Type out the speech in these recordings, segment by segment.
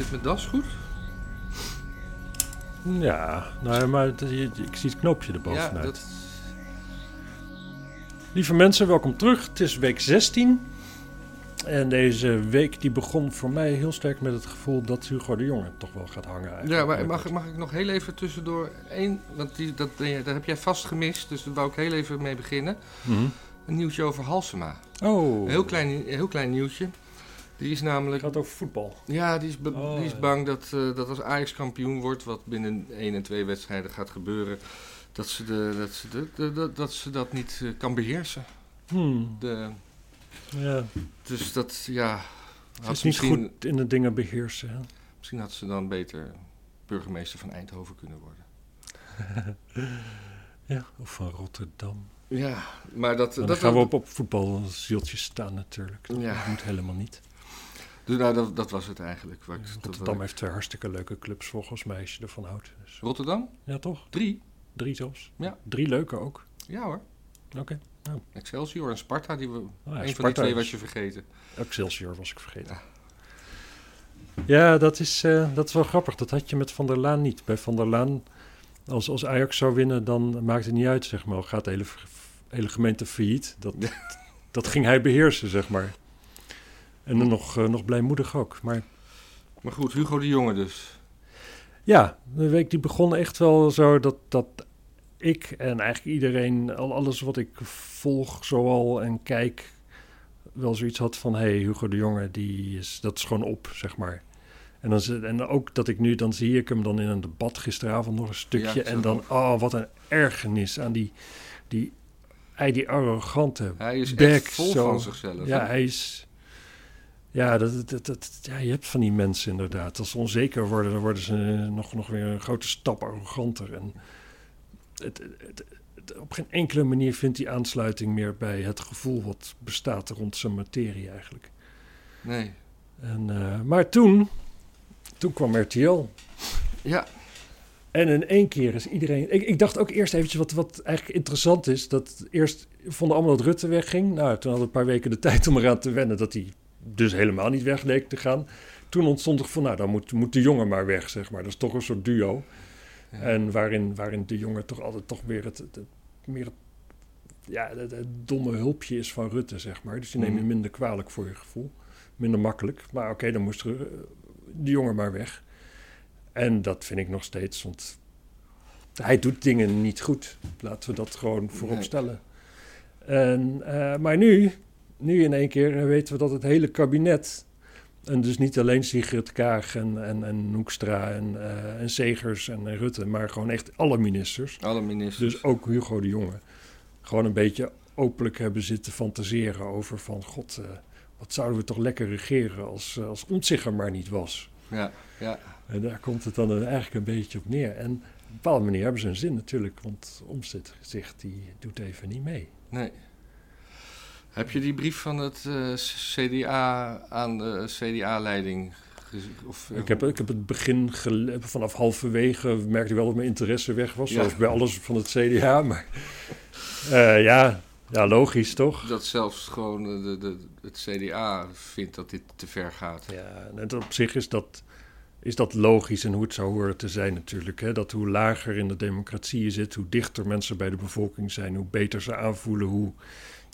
Zit mijn das goed? Ja, nou, maar het- ik zie het knoopje Ja, erbovenuit. dat... Lieve mensen, welkom terug. Het is week 16. En deze week die begon voor mij heel sterk met het gevoel dat Hugo de Jonge toch wel gaat hangen. eigenlijk. Ja, maar mag, ik- mag ik nog heel even tussendoor één... Want die, dat, heb jij vast gemist, dus daar wou ik heel even mee beginnen. Mhm. Een nieuwtje over Halsema. Oh, Een heel klein, heel klein nieuwtje. Die is het namelijk... gaat over voetbal. Ja, die is, Oh, die is ja. bang dat, eh, dat als Ajax kampioen wordt, wat binnen één en twee wedstrijden gaat gebeuren, dat ze, de, dat, ze de, dat, ze dat niet eh, kan beheersen. Hmm, De, ja, dus dat, ja... het is ze niet goed in de dingen beheersen. hè. misschien had ze dan beter burgemeester van Eindhoven kunnen worden. Ja, of van Rotterdam. Ja, maar dat... Dan dat gaan we op, op voetbalzieltjes staan natuurlijk. Dat Ja. moet helemaal niet. Dus, nou, dat, dat was het eigenlijk. Ik, dat- Rotterdam heeft twee hartstikke leuke clubs volgens mij, als je ervan houdt. Dus, Rotterdam? ja, toch? Drie? Drie zelfs. Ja. Drie leuke ook. Ja hoor. Oké. Excelsior en Sparta, die we, Oh ja, een van die twee was je vergeten. Excelsior was ik vergeten. Ja. Ja, dat, is, eh, dat is wel grappig. Dat had je met Van der Laan niet. Bij Van der Laan, als, als Ajax zou winnen, dan maakt het niet uit, zeg maar. Gaat de hele, hele gemeente failliet. Dat, dat ging hij beheersen, zeg maar. En dan nog, eh, nog blijmoedig ook. Maar Maar goed, Hugo de Jonge dus. ja, de week die begon echt wel zo dat, dat ik en eigenlijk iedereen, al alles wat ik volg zoal en kijk, wel zoiets had van, hé, hey, Hugo de Jonge, die is, dat is gewoon op, zeg maar. En, dan, en ook dat ik nu, dan zie ik hem dan in een debat gisteravond nog een stukje. Ja, en dan, oh, wat een ergernis aan die, die, hij die arrogante Hij is bek. echt vol zo. van zichzelf. Ja, hij is. Ja, dat, dat, dat, ja, je hebt van die mensen inderdaad. Als ze onzeker worden, dan worden ze nog, nog weer een grote stap arroganter. En het, het, het- op geen enkele manier vindt hij aansluiting meer bij het gevoel wat bestaat rond zijn materie eigenlijk. Nee. En, eh, maar toen, toen kwam RTL. Ja, En in één keer is iedereen... Ik, ik dacht ook eerst eventjes wat, wat eigenlijk interessant is... dat eerst vonden allemaal dat Rutte wegging. Nou, toen hadden we een paar weken de tijd om eraan te wennen... dat hij dus helemaal niet weg leek te gaan. Toen ontstond er van, nou, dan moet, moet de jongen maar weg, zeg maar. Dat is toch een soort duo. Ja. En waarin, waarin de jongen toch altijd toch meer het... het, het- meer het, ja, het, domme hulpje is van Rutte, zeg maar. Dus die neem je Mhm. minder kwalijk voor je gevoel. Minder makkelijk. Maar oké, dan moest er, eh, de jongen maar weg. En dat vind ik nog steeds, want hij doet dingen niet goed. Laten we dat gewoon voorop stellen. En, eh, maar nu, nu in één keer weten we dat het hele kabinet... en dus niet alleen Sigrid Kaag en, en, en Hoekstra en, eh, en Segers en, Rutte... maar gewoon echt alle ministers, alle ministers. dus ook Hugo de Jonge... gewoon een beetje openlijk hebben zitten fantaseren over van... god, eh, wat zouden we toch lekker regeren als, eh, als Omtzigt er maar niet was... Ja, ja. En daar komt het dan eigenlijk een beetje op neer. En op een bepaalde manier hebben ze een zin natuurlijk, want Omtzigt die doet even niet mee. Nee. Heb je die brief van het eh, CDA aan de CDA-leiding? Of, eh, Ik heb, ik heb het begin gele- vanaf halverwege merkte ik wel dat mijn interesse weg was, Ja. zoals bij alles van het CDA. Maar eh, ja, ja, logisch toch? Dat zelfs gewoon de, de, het CDA vindt dat dit te ver gaat. Ja, en op zich is dat, is dat logisch en hoe het zou horen te zijn natuurlijk. Hè? Dat hoe lager in de democratie je zit, hoe dichter mensen bij de bevolking zijn, hoe beter ze aanvoelen, hoe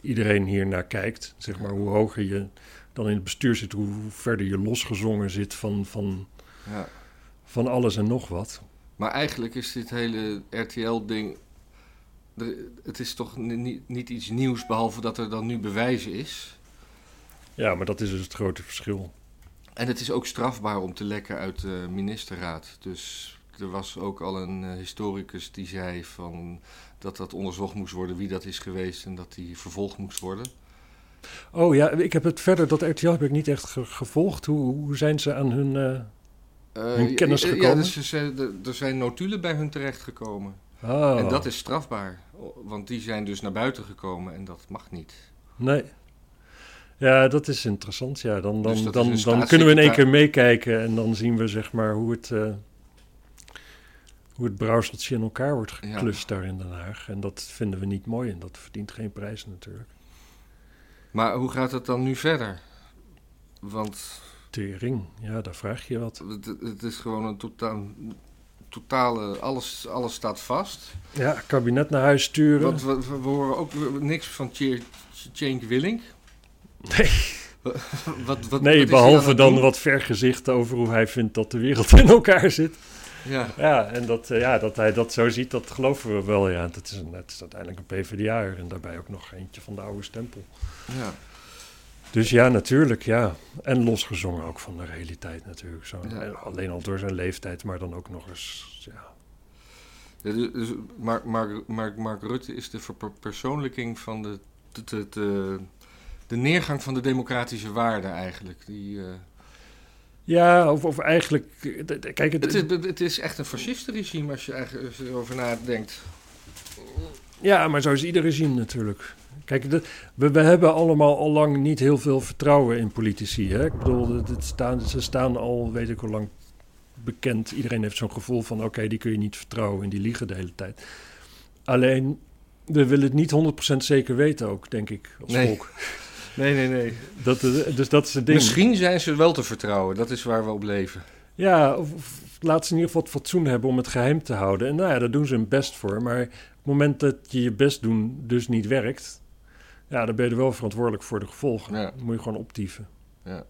iedereen hier naar kijkt. Zeg maar, hoe hoger je dan in het bestuur zit, hoe verder je losgezongen zit van, van, Ja. van alles en nog wat. Maar eigenlijk is dit hele RTL-ding... Het is toch ni- niet, niet iets nieuws, behalve dat er dan nu bewijzen is. Ja, maar dat is dus het grote verschil. En het is ook strafbaar om te lekken uit de ministerraad. Dus er was ook al een eh, historicus die zei van dat dat onderzocht moest worden wie dat is geweest en dat die vervolgd moest worden. Oh ja, ik heb het verder, dat RTL heb ik niet echt ge- gevolgd. Hoe, hoe zijn ze aan hun... eh, Eh, Hun kennis ja, gekomen? Ja, dus ze er- zijn notulen bij hun terechtgekomen. Oh, En dat is strafbaar, want die zijn dus naar buiten gekomen en dat mag niet. Nee. Ja, dat is interessant. Ja, dan, dan, Dus dan, dan kunnen we in één keer meekijken en dan zien we zeg maar hoe het, hoe het brouwseltje in elkaar wordt Ja. geklust daar in Den Haag. En dat vinden we niet mooi en dat verdient geen prijs natuurlijk. Maar hoe gaat het dan nu verder? Want Tering, ja, daar vraag je wat. Het, het is gewoon een totaal, totale... Alles, alles staat vast. Ja, kabinet naar huis sturen. Want we, we horen ook niks van Cenk Willink. Nee. Wat, wat, wat nee, behalve dan doen? wat vergezichten over hoe hij vindt dat de wereld in elkaar zit. Ja, Ja, en dat, eh, ja, dat hij dat zo ziet, dat geloven we wel. Ja, het is, een, het is uiteindelijk een PvdA'er en daarbij ook nog eentje van de oude stempel. ja. Dus ja, natuurlijk, ja. En losgezongen ook van de realiteit natuurlijk. Zo. Ja. Alleen al door zijn leeftijd, maar dan ook nog eens, ja. Ja, dus- dus Mark, Mark, Mark, Mark Rutte is de verpersoonlijking van de, de, de, de, de neergang van de democratische waarden eigenlijk. Die, eh, Ja, of, of eigenlijk, eh, kijk, het, het, is, het is echt een fascistenregime als je eigenlijk als je erover nadenkt. Ja, maar zo is ieder regime natuurlijk. Kijk, de- we, we hebben allemaal al lang niet heel veel vertrouwen in politici. Hè? Ik bedoel, staan, ze staan al, weet ik hoe lang, bekend. Iedereen heeft zo'n gevoel van, oké, die kun je niet vertrouwen en die liegen de hele tijd. Alleen, we willen het niet 100% zeker weten ook, denk ik, als Nee. volk. Nee, nee, nee. Dat, eh, dus dat is het ding. Misschien zijn ze wel te vertrouwen. Dat is waar we op leven. Ja, of, of laat ze in ieder geval het fatsoen hebben om het geheim te houden. En nou ja, daar doen ze hun best voor. Maar op het moment dat je je best doen dus niet werkt... ja, dan ben je er wel verantwoordelijk voor de gevolgen. Ja. Dan moet je gewoon optieven. Ja.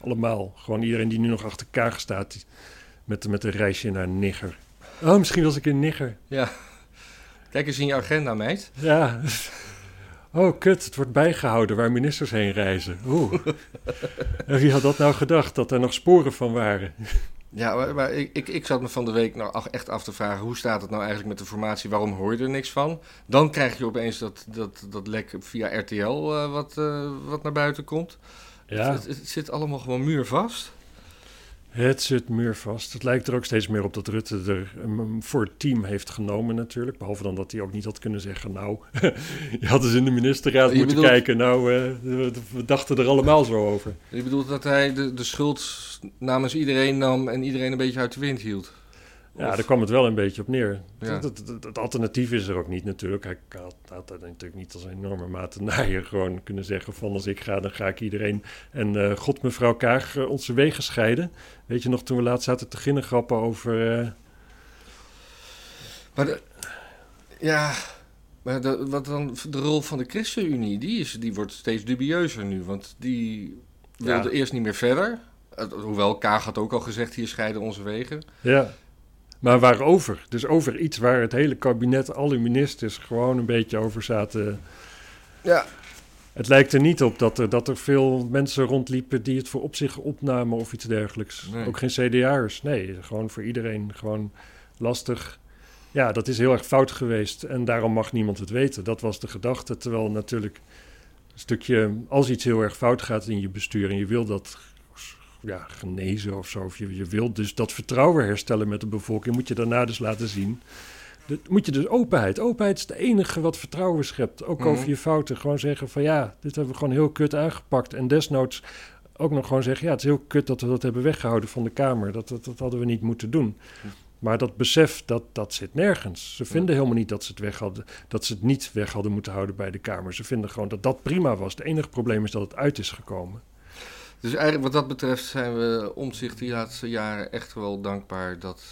Allemaal. Gewoon iedereen die nu nog achter Kaag staat... met, met een reisje naar Nigger. Oh, misschien was ik in Nigger. Ja. Kijk eens in je agenda, meid. Ja. Oh, kut, het wordt bijgehouden waar ministers heen reizen. Oeh. En wie had dat nou gedacht, dat er nog sporen van waren? Ja, maar, maar ik, ik, ik zat me van de week nou echt af te vragen... hoe staat het nou eigenlijk met de formatie? Waarom hoor je er niks van? Dan krijg je opeens dat, dat, dat lek via RTL eh, wat, eh, wat naar buiten komt. Ja. Het, het zit allemaal gewoon muurvast. Het zit muurvast. Het lijkt er ook steeds meer op dat Rutte er voor het team heeft genomen natuurlijk. Behalve dan dat hij ook niet had kunnen zeggen... nou, je had eens in de ministerraad Je moeten bedoelt- kijken. Nou, eh, we, we dachten er allemaal zo over. Je bedoelt dat hij de, de schuld namens iedereen nam... en iedereen een beetje uit de wind hield? Ja, Of- daar kwam het wel een beetje op neer. Ja. Het, het- het- het alternatief is er ook niet natuurlijk. Hij had, had dat natuurlijk niet als een enorme mate naaier gewoon kunnen zeggen van... als ik ga, dan ga ik iedereen en eh, god mevrouw Kaag eh, onze wegen scheiden. Weet je nog, toen we laatst zaten te ginnen grappen over... eh, Maar de- ja, maar de, wat dan de rol van de ChristenUnie, die, is, die wordt steeds dubieuzer nu. Want die wilde Ja. eerst niet meer verder. Hoewel Kaag had ook al gezegd, hier scheiden onze wegen. Ja. Maar waarover? Dus over iets waar het hele kabinet, alle ministers gewoon een beetje over zaten. Ja, Het lijkt er niet op dat er, dat er veel mensen rondliepen die het voor op zich opnamen of iets dergelijks. Nee. Ook geen CDA'ers. Nee, gewoon voor iedereen. Gewoon lastig. Ja, dat is heel erg fout geweest en daarom mag niemand het weten. Dat was de gedachte. Terwijl natuurlijk een stukje, als iets heel erg fout gaat in je bestuur en je wil dat ja, genezen of zo, of je, je wilt dus dat vertrouwen herstellen met de bevolking, moet je daarna dus laten zien. Dat moet je dus openheid. Openheid is het enige wat vertrouwen schept. Ook Mhm. over je fouten. Gewoon zeggen van ja, dit hebben we gewoon heel kut aangepakt. En desnoods ook nog gewoon zeggen, ja, het is heel kut dat we dat hebben weggehouden van de Kamer. Dat, dat, dat hadden we niet moeten doen. Maar dat besef, dat, dat zit nergens. Ze vinden helemaal niet dat ze, het weg hadden, dat ze het niet weg hadden moeten houden bij de Kamer. Ze vinden gewoon dat dat prima was. Het enige probleem is dat het uit is gekomen. Dus eigenlijk wat dat betreft zijn we omzicht die laatste jaren echt wel dankbaar dat...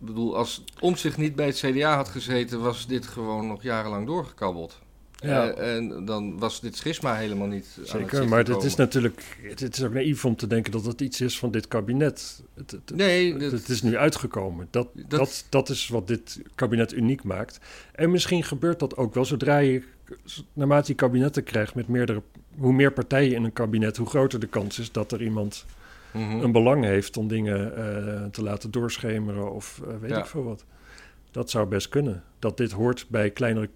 Ik bedoel, als Omzicht niet bij het CDA had gezeten, was dit gewoon nog jarenlang doorgekabbeld. Ja. Eh, en dan was dit schisma helemaal niet aan het Zeker, maar het is natuurlijk het, het is ook naïef om te denken dat het iets is van dit kabinet. Het, het, Nee, het, dat- het is nu uitgekomen. Dat, Dat- dat... Dat, is wat dit kabinet uniek maakt. En misschien gebeurt dat ook wel zodra je, naarmate je kabinetten krijgt met meerdere, hoe meer partijen in een kabinet, hoe groter de kans is dat er iemand Mhm. een belang heeft om dingen eh, te laten doorschemeren of eh, weet Ja. ik veel wat. Dat zou best kunnen. Dat dit hoort bij kleinere,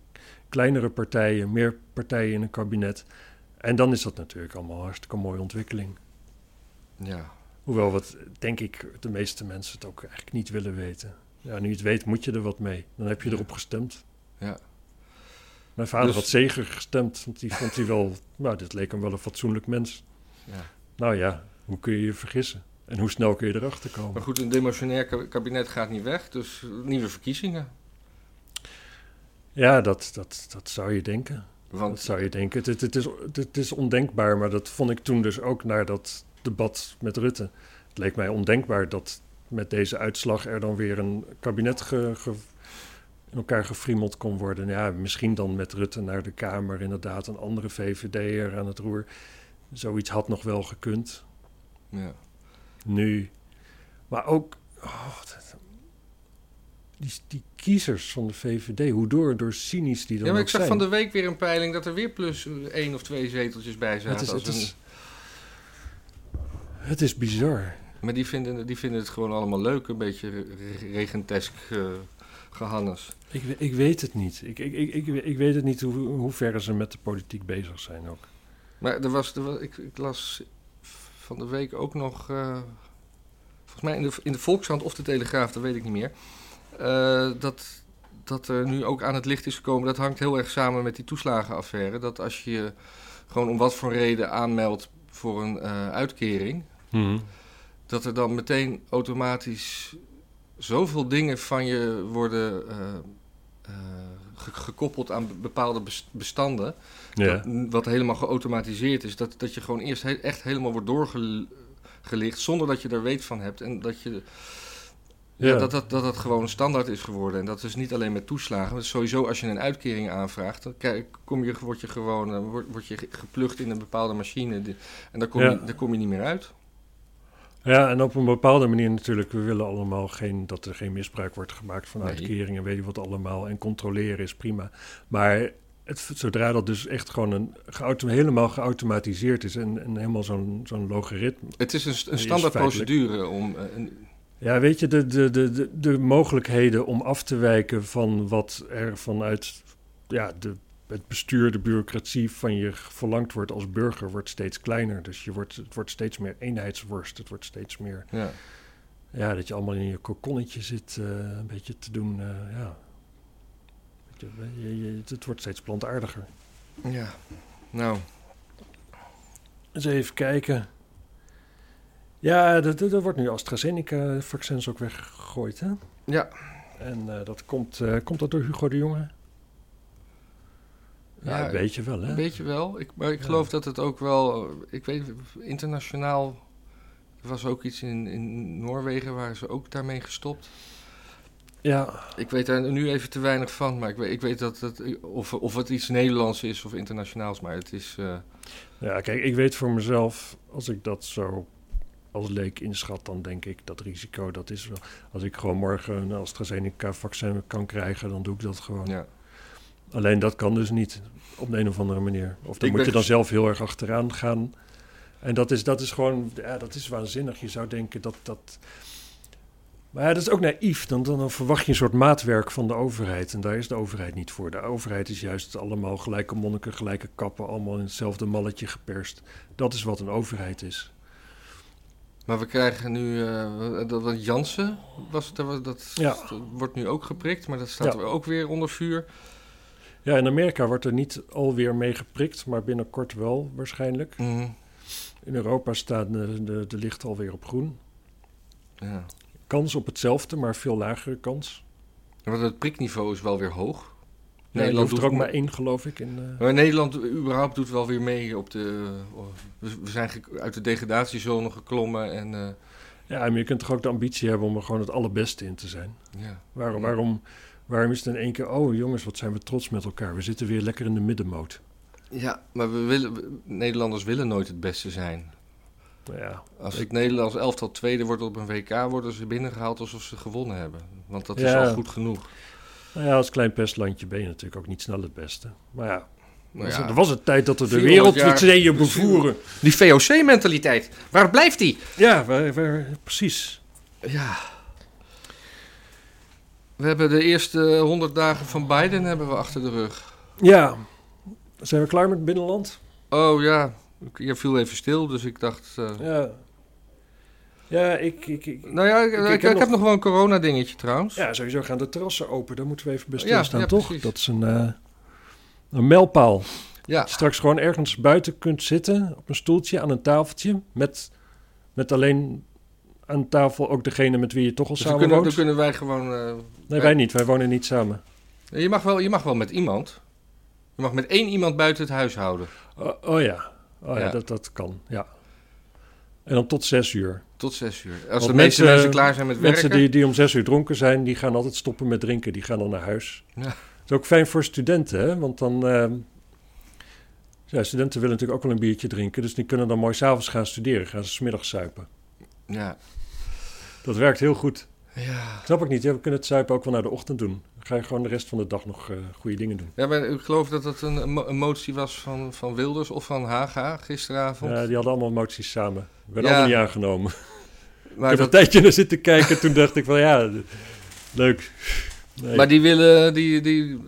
kleinere partijen, meer partijen in een kabinet. En dan is dat natuurlijk allemaal hartstikke mooie ontwikkeling. Ja. Hoewel wat, denk ik, de meeste mensen het ook eigenlijk niet willen weten. Ja, nu je het weet, moet je er wat mee. Dan heb je erop gestemd. Ja. Mijn vader Dus- had zeker gestemd, want die vond hij wel... Nou, dit leek hem wel een fatsoenlijk mens. ja. Nou ja, hoe kun je je vergissen? En hoe snel kun je erachter komen? Maar goed, een demotionair ka- kabinet gaat niet weg, dus nieuwe verkiezingen. Ja, dat, dat, dat zou je denken. Dat Want zou je denken. Het, het, het is, het is ondenkbaar, maar dat vond ik toen dus ook naar dat debat met Rutte. Het leek mij ondenkbaar dat met deze uitslag er dan weer een kabinet ge, ge, in elkaar gefriemeld kon worden. Ja, misschien dan met Rutte naar de Kamer, inderdaad, een andere VVD'er aan het roer. Zoiets had nog wel gekund. Ja. Nu. Maar ook. Oh, dat, die, die kiezers van de VVD, hoe door, door cynisch die dan Ja, maar ik zag zijn. van de week weer een peiling dat er weer plus één of twee zeteltjes bij zaten. het, is, het, een- is, het is bizar. Maar die vinden, die vinden het gewoon allemaal leuk, een beetje re- regentesk eh gehannes. Ik, ik weet het niet. Ik, ik, ik, ik, ik weet het niet hoe, hoe ver ze met de politiek bezig zijn ook. Maar er was, er was, ik, ik las van de week ook nog, eh, volgens mij in de, in de Volkskrant of de Telegraaf, dat weet ik niet meer, eh, dat, dat er nu ook aan het licht is gekomen. Dat hangt heel erg samen met die toeslagenaffaire. Dat als je je gewoon om wat voor reden aanmeldt voor een eh, uitkering, dat er dan meteen automatisch zoveel dingen van je worden eh, eh, ge- gekoppeld aan be- bepaalde bes- bestanden. Ja. Dat- wat helemaal geautomatiseerd is. Dat, dat je gewoon eerst he- echt helemaal wordt doorgelicht zonder dat je er weet van hebt. En dat je. Ja. Ja. dat, dat, dat dat gewoon standaard is geworden. En dat is niet alleen met toeslagen. maar sowieso als je een uitkering aanvraagt, dan kom je, word je gewoon eh, word, word je ge- geplukt in een bepaalde machine. En daar kom, Ja. je, daar kom je niet meer uit. Ja, en op een bepaalde manier natuurlijk, we willen allemaal geen, dat er geen misbruik wordt gemaakt van Nee. uitkeringen, weet je wat allemaal. En controleren is prima. Maar het, zodra dat dus echt gewoon een helemaal geautomatiseerd is en, en helemaal zo'n zo'n logaritme. Het is een, een standaard procedure om. eh, een, Ja, weet je, de, de, de, de, de mogelijkheden om af te wijken van wat er vanuit ja, de, het bestuur, de bureaucratie van je verlangd wordt als burger, wordt steeds kleiner. Dus je wordt, het wordt steeds meer eenheidsworst. Het wordt steeds meer ja. Ja, dat je allemaal in je kokonnetje zit eh, een beetje te doen. eh, ja. Je, je- je- het wordt steeds plantaardiger. ja. Nou, Eens even kijken. Ja, er- wordt nu AstraZeneca-vaccins ook weggegooid, hè? ja. En eh, dat komt, komt dat door Hugo de Jonge? Ja, een beetje wel, hè? Een beetje wel. Ik, maar ik geloof dat het ook wel. Ik weet, internationaal. Er was ook iets in, in Noorwegen waar ze ook daarmee gestopt. Ja, Ik weet daar nu even te weinig van, maar ik weet, ik weet dat het. Of, of het iets Nederlands is of internationaals, maar het is. eh, ja, kijk, ik weet voor mezelf, als ik dat zo als leek inschat, dan denk ik dat risico, dat is wel... Als ik gewoon morgen een AstraZeneca-vaccin kan krijgen, dan doe ik dat gewoon. ja. Alleen dat kan dus niet op de een of andere manier. Of dan Ik moet je dan ges- zelf heel erg achteraan gaan. En dat is, dat is gewoon, ja, dat is waanzinnig. Je zou denken dat dat. Maar ja, dat is ook naïef. Dan, dan verwacht je een soort maatwerk van de overheid. En daar is de overheid niet voor. De overheid is juist allemaal gelijke monniken, gelijke kappen, allemaal in hetzelfde malletje geperst. Dat is wat een overheid is. Maar we krijgen nu. eh, dat, Jansen was, dat, dat, Ja. wordt nu ook geprikt, maar dat staat Ja. ook weer onder vuur. Ja, in Amerika wordt er niet alweer mee geprikt, maar binnenkort wel waarschijnlijk. Mhm. In Europa staan de, de, de lichten alweer op groen. Ja. Kans op hetzelfde, maar veel lagere kans. Want het prikniveau is wel weer hoog. Ja, je hoeft er doet- ook maar één, geloof ik. In, eh, Maar Nederland überhaupt doet wel weer mee op de. We we zijn uit de degradatiezone geklommen en. eh, ja, maar je kunt toch ook de ambitie hebben om er gewoon het allerbeste in te zijn. ja. Waarom, Ja. waarom, waarom is het in één keer... Oh jongens, wat zijn we trots met elkaar. We zitten weer lekker in de middenmoot. ja, maar we willen, we- Nederlanders willen nooit het beste zijn. Nou ja, Als Ik- het Nederlands elftal tweede wordt op een WK, worden ze binnengehaald alsof ze gewonnen hebben. Want dat is al goed genoeg. nou ja, als klein pestlandje ben je natuurlijk ook niet snel het beste. Maar ja, Nou was- ja, er was een tijd dat we de 400 jaar wereldverzenen bestuur. bevoeren. Die VOC-mentaliteit, waar blijft die? Ja, waar, waar- precies. Ja. We hebben de eerste 100 dagen van Biden hebben we achter de rug. Ja, zijn we klaar met het binnenland? Oh ja, je viel even stil, dus ik dacht. eh, Ja. Ja, ik... ik, ik Nou ja, ik, heb heb, nog- nog wel een corona-dingetje trouwens. Ja, sowieso gaan de terrassen open. Daar moeten we even bij Ja, stilstaan, ja, toch? precies. Dat is een, eh, een mijlpaal. Ja. Straks gewoon ergens buiten kunt zitten, op een stoeltje, aan een tafeltje. Met, met alleen aan tafel ook degene met wie je toch al Dus dan samen kunnen, dan kunnen wij gewoon. eh, Nee, wij niet. Wij wonen niet samen. je, mag wel, je mag wel met iemand. Je mag met één iemand buiten het huis houden. Oh, oh ja. Oh ja, Ja. Dat, dat kan. Ja. En dan tot zes uur. Tot zes uur. Als Want de meeste mensen- klaar zijn met werken... Mensen die, die om zes uur dronken zijn, die gaan altijd stoppen met drinken. Die gaan dan naar huis. Ja. Dat is ook fijn voor studenten, hè? Want dan... ehm, ja, studenten willen natuurlijk ook wel een biertje drinken. Dus die kunnen dan mooi s'avonds gaan studeren. Gaan ze 's middags suipen. Ja. Dat werkt heel goed. Ja. Snap ik niet. Ja, we kunnen het zuipen ook wel naar de ochtend doen. Dan ga je gewoon de rest van de dag nog eh, goede dingen doen. ja, maar ik geloof dat het een, een mo- een motie was van, van Wilders of van Haga gisteravond. Ja, die hadden allemaal moties samen. Ik ben Ja. allemaal niet aangenomen. maar, ik heb dat- een tijdje naar zitten kijken. Toen dacht ik van ja, leuk. Nee. maar die willen... Die, die,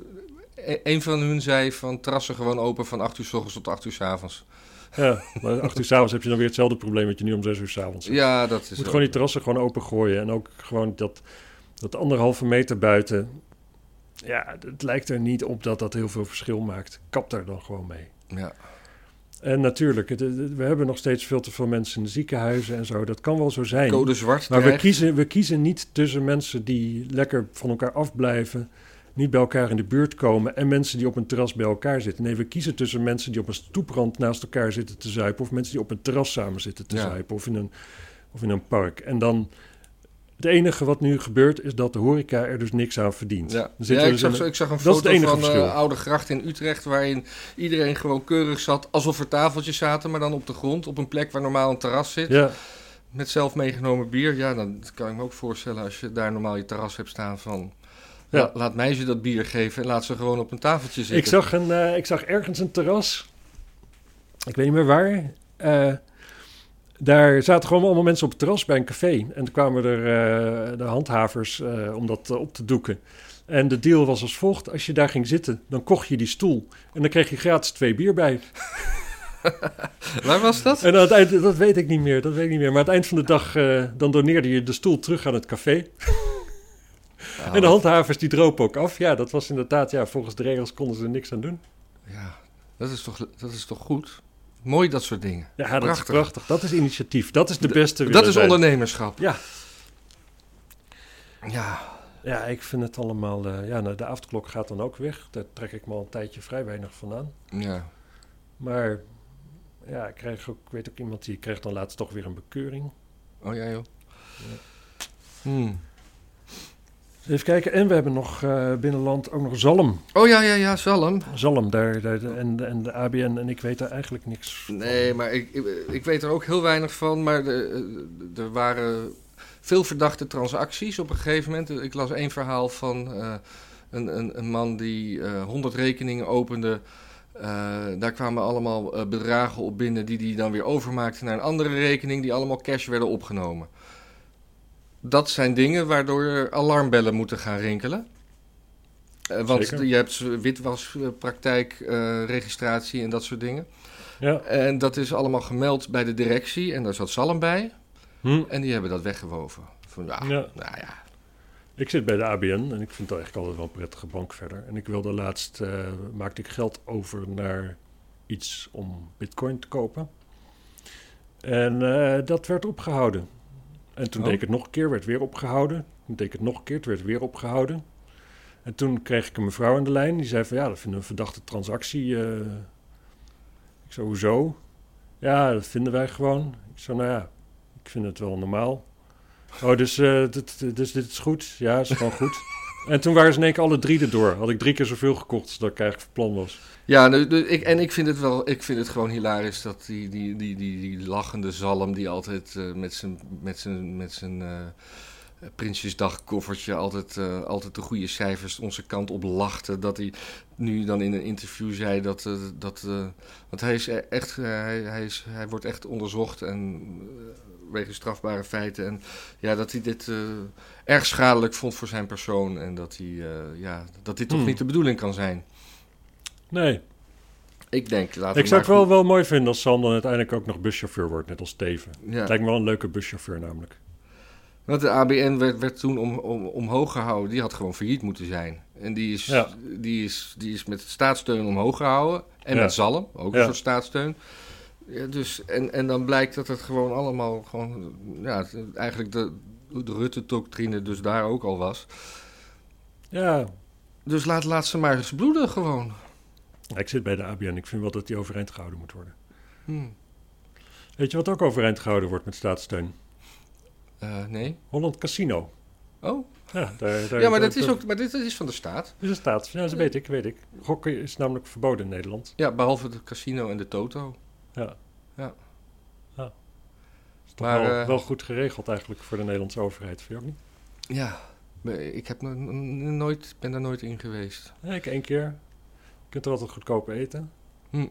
e- een van hun zei van terrassen gewoon open van 8 uur s ochtends tot 8 uur s avonds. Ja, maar acht uur s'avonds heb je dan weer hetzelfde probleem wat je nu om zes uur s'avonds hebt. Ja, dat is Je moet gewoon die terrassen gewoon open gooien. En ook gewoon dat, dat anderhalve meter buiten. Ja, het lijkt er niet op dat dat heel veel verschil maakt. Kap daar dan gewoon mee. Ja. En natuurlijk, het- het- we hebben nog steeds veel te veel mensen in de ziekenhuizen en zo. Dat kan wel zo zijn. Code zwart Maar we kiezen, we kiezen niet tussen mensen die lekker van elkaar afblijven, niet bij elkaar in de buurt komen en mensen die op een terras bij elkaar zitten. Nee, we kiezen tussen mensen die op een stoeprand naast elkaar zitten te zuipen of mensen die op een terras samen zitten te Ja. zuipen of in, een, of in een park. En dan, het enige wat nu gebeurt is dat de horeca er dus niks aan verdient. Ja, we ik, dus zag, een- ik zag een foto van de Oude Gracht in Utrecht... waarin iedereen gewoon keurig zat alsof er tafeltjes zaten... maar dan op de grond, op een plek waar normaal een terras zit... ja, met zelf meegenomen bier. Ja, dan kan ik me ook voorstellen als je daar normaal je terras hebt staan van... Ja. la- laat mij ze dat bier geven en laat ze gewoon op een tafeltje zitten. ik zag, een, eh, ik zag ergens een terras. Ik weet niet meer waar. Eh, daar zaten gewoon allemaal mensen op het terras bij een café. En toen kwamen er eh, de handhavers om dat op te doeken. En de deal was als volgt. Als je daar ging zitten, dan kocht je die stoel. En dan kreeg je gratis twee bier bij. Waar was dat? En aan het eind, dat weet ik niet meer, dat weet ik niet meer. Maar aan het eind van de dag, dan doneerde je de stoel terug aan het café. En de handhavers die dropen ook af. Ja, dat was inderdaad, ja, volgens de regels konden ze er niks aan doen. Ja, dat is, toch, dat is toch goed? Mooi dat soort dingen. Ja, dat Prachtig. is prachtig. Dat is initiatief. Dat is de beste dat is zijn. ondernemerschap. Ja. Ja, Ja, ik vind het allemaal... eh, ja, nou, de avondklok gaat dan ook weg. Daar trek ik me al een tijdje vrij weinig van aan. ja. Maar ja, ik, krijg ook, ik weet ook iemand die kreeg dan laatst toch weer een bekeuring. Oh ja, joh. Hmm. Even kijken. En we hebben nog eh, binnenland ook nog Zalm. Oh ja, ja, ja, Zalm. Zalm, daar, daar, en, en de ABN. En ik weet daar eigenlijk niks van. Nee, maar ik, ik, ik weet er ook heel weinig van. Maar de, er waren veel verdachte transacties op een gegeven moment. Ik las één verhaal van eh, een, een, een man die eh 100 rekeningen opende. Eh, daar kwamen allemaal eh, bedragen op binnen die hij dan weer overmaakte naar een andere rekening, die allemaal cash werden opgenomen. Dat zijn dingen waardoor alarmbellen moeten gaan rinkelen. Eh, want Zeker. je hebt witwaspraktijk, eh, registratie en dat soort dingen. Ja. En dat is allemaal gemeld bij de directie en daar zat Salm bij. Hm. En die hebben dat weggewoven. Van, ja, Ja. nou ja. Ik zit bij de ABN en ik vind het eigenlijk altijd wel een prettige bank verder. En ik wilde laatst, eh, maakte ik geld over naar iets om bitcoin te kopen. En dat werd opgehouden. En toen deed ik het nog een keer, werd weer opgehouden. Toen deed ik het nog een keer, het werd weer opgehouden. En toen kreeg ik een mevrouw aan de lijn, die zei van ja, dat vinden we een verdachte transactie. eh. Ik zei, hoezo? Ja, dat vinden wij gewoon. Ik zei, nou ja, ik vind het wel normaal. Oh, dus, eh, dit, dus dit is goed? Ja, is gewoon goed. En toen waren ze in één keer alle drie erdoor. Had ik drie keer zoveel gekocht als dat ik eigenlijk van plan was. Ja, ik, en ik vind het wel, ik vind het gewoon hilarisch dat die, die, die, die, die lachende zalm die altijd eh, met zijn, met zijn, met zijn eh, Prinsjesdag-koffertje altijd, eh, altijd de goede cijfers onze kant op lachte. Dat hij nu dan in een interview zei dat, eh, dat eh, want hij is e- echt, hij, hij, is, hij wordt echt onderzocht en wegens strafbare feiten. En ja, dat hij dit erg schadelijk vond voor zijn persoon en dat hij, ja, dat dit toch Hmm. niet de bedoeling kan zijn. Nee, Ik denk, laten ik zou het wel, wel mooi vinden als Sam dan uiteindelijk ook nog buschauffeur wordt, net als Steven. Ja. Lijkt me wel een leuke buschauffeur namelijk. Want de ABN werd, werd toen om, om, omhoog gehouden. Die had gewoon failliet moeten zijn. En die is, Ja. die is, die is met staatssteun omhoog gehouden. En Ja. met zalm, ook een soort staatssteun. Ja, dus, en, en dan blijkt dat het gewoon allemaal gewoon, ja, eigenlijk de, de Rutte-doctrine dus daar ook al was. Ja, Dus laat, laat ze maar eens bloeden gewoon. ik zit bij de ABN. Ik vind wel dat die overeind gehouden moet worden. Hm. Weet je wat ook overeind gehouden wordt met staatssteun? Eh, nee. Holland Casino. Oh, Ja, daar, daar, ja, maar, daar- dat is ook, maar dit is van de staat. is een staat. Ja, dat weet ik, weet ik. Gokken is namelijk verboden in Nederland. Ja, behalve het casino en de toto. Ja. Ja. ja. Is toch Maar, wel, eh, wel goed geregeld eigenlijk voor de Nederlandse overheid, vind je ook niet? Ja, ik heb no- no- nooit, ben daar nooit in geweest. Ja, ik één keer. Je kunt er altijd goedkoop eten. Hm.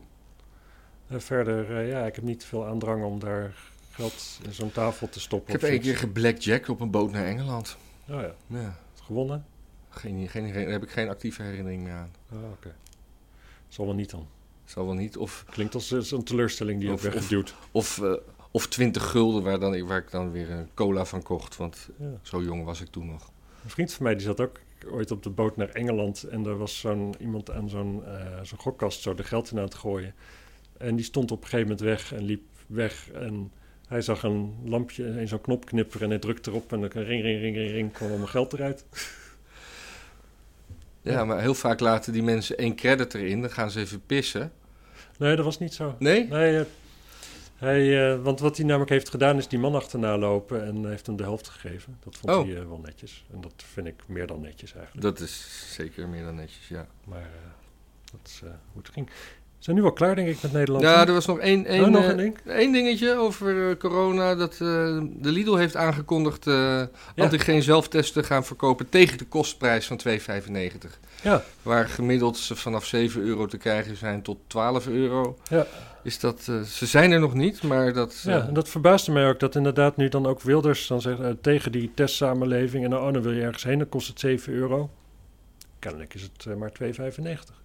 Verder, eh, ja, ik heb niet veel aandrang om daar geld in zo'n tafel te Ik stoppen. heb of één keer geblackjack op een boot naar Engeland. Oh ja, Ja, gewonnen? geen, geen, geen- daar heb ik geen actieve herinnering meer aan. Oh, oké. Zal wel niet dan. Zal wel niet. Of, Klinkt als als een teleurstelling die je Of- hebt weggeduwd. of, eh, of 20 gulden waar, dan, waar ik dan weer een cola van kocht. Want Ja. zo jong was ik toen nog. Een vriend van mij die zat ook ooit op de boot naar Engeland. En er was zo'n iemand aan zo'n eh, zo'n gokkast zo de geld in aan het gooien. En die stond op een gegeven moment weg en liep weg. En hij zag een lampje en zo'n knop knipperen en hij drukte erop. En dan ring, ring, ring, ring, ring, kwam allemaal geld eruit. Ja, Ja. maar heel vaak laten die mensen één credit erin. Dan gaan ze even pissen. Nee, dat was niet zo. Nee? Nee, eh, hij, eh, want wat hij namelijk heeft gedaan is die man achterna lopen en heeft hem de helft gegeven. Dat vond Oh. hij eh, wel netjes. En dat vind ik meer dan netjes eigenlijk. Dat is zeker meer dan netjes, ja. Maar eh, dat is eh, hoe het ging. We zijn nu wel klaar, denk ik, met Nederland. Ja, er was nog één, één, oh, nog eh, een ding? één dingetje over eh, corona. Dat eh, de Lidl heeft aangekondigd eh antigeen zelftesten gaan verkopen tegen de kostprijs van 2,95. Ja. Waar gemiddeld ze vanaf 7 euro te krijgen zijn tot 12 euro. Ja. Is dat, ze zijn er nog niet, maar dat... Ja, en dat verbaasde mij ook dat inderdaad nu dan ook Wilders dan zegt tegen die testsamenleving en nou, oh, dan wil je ergens heen, dan kost het 7 euro. Kennelijk is het maar 2,95.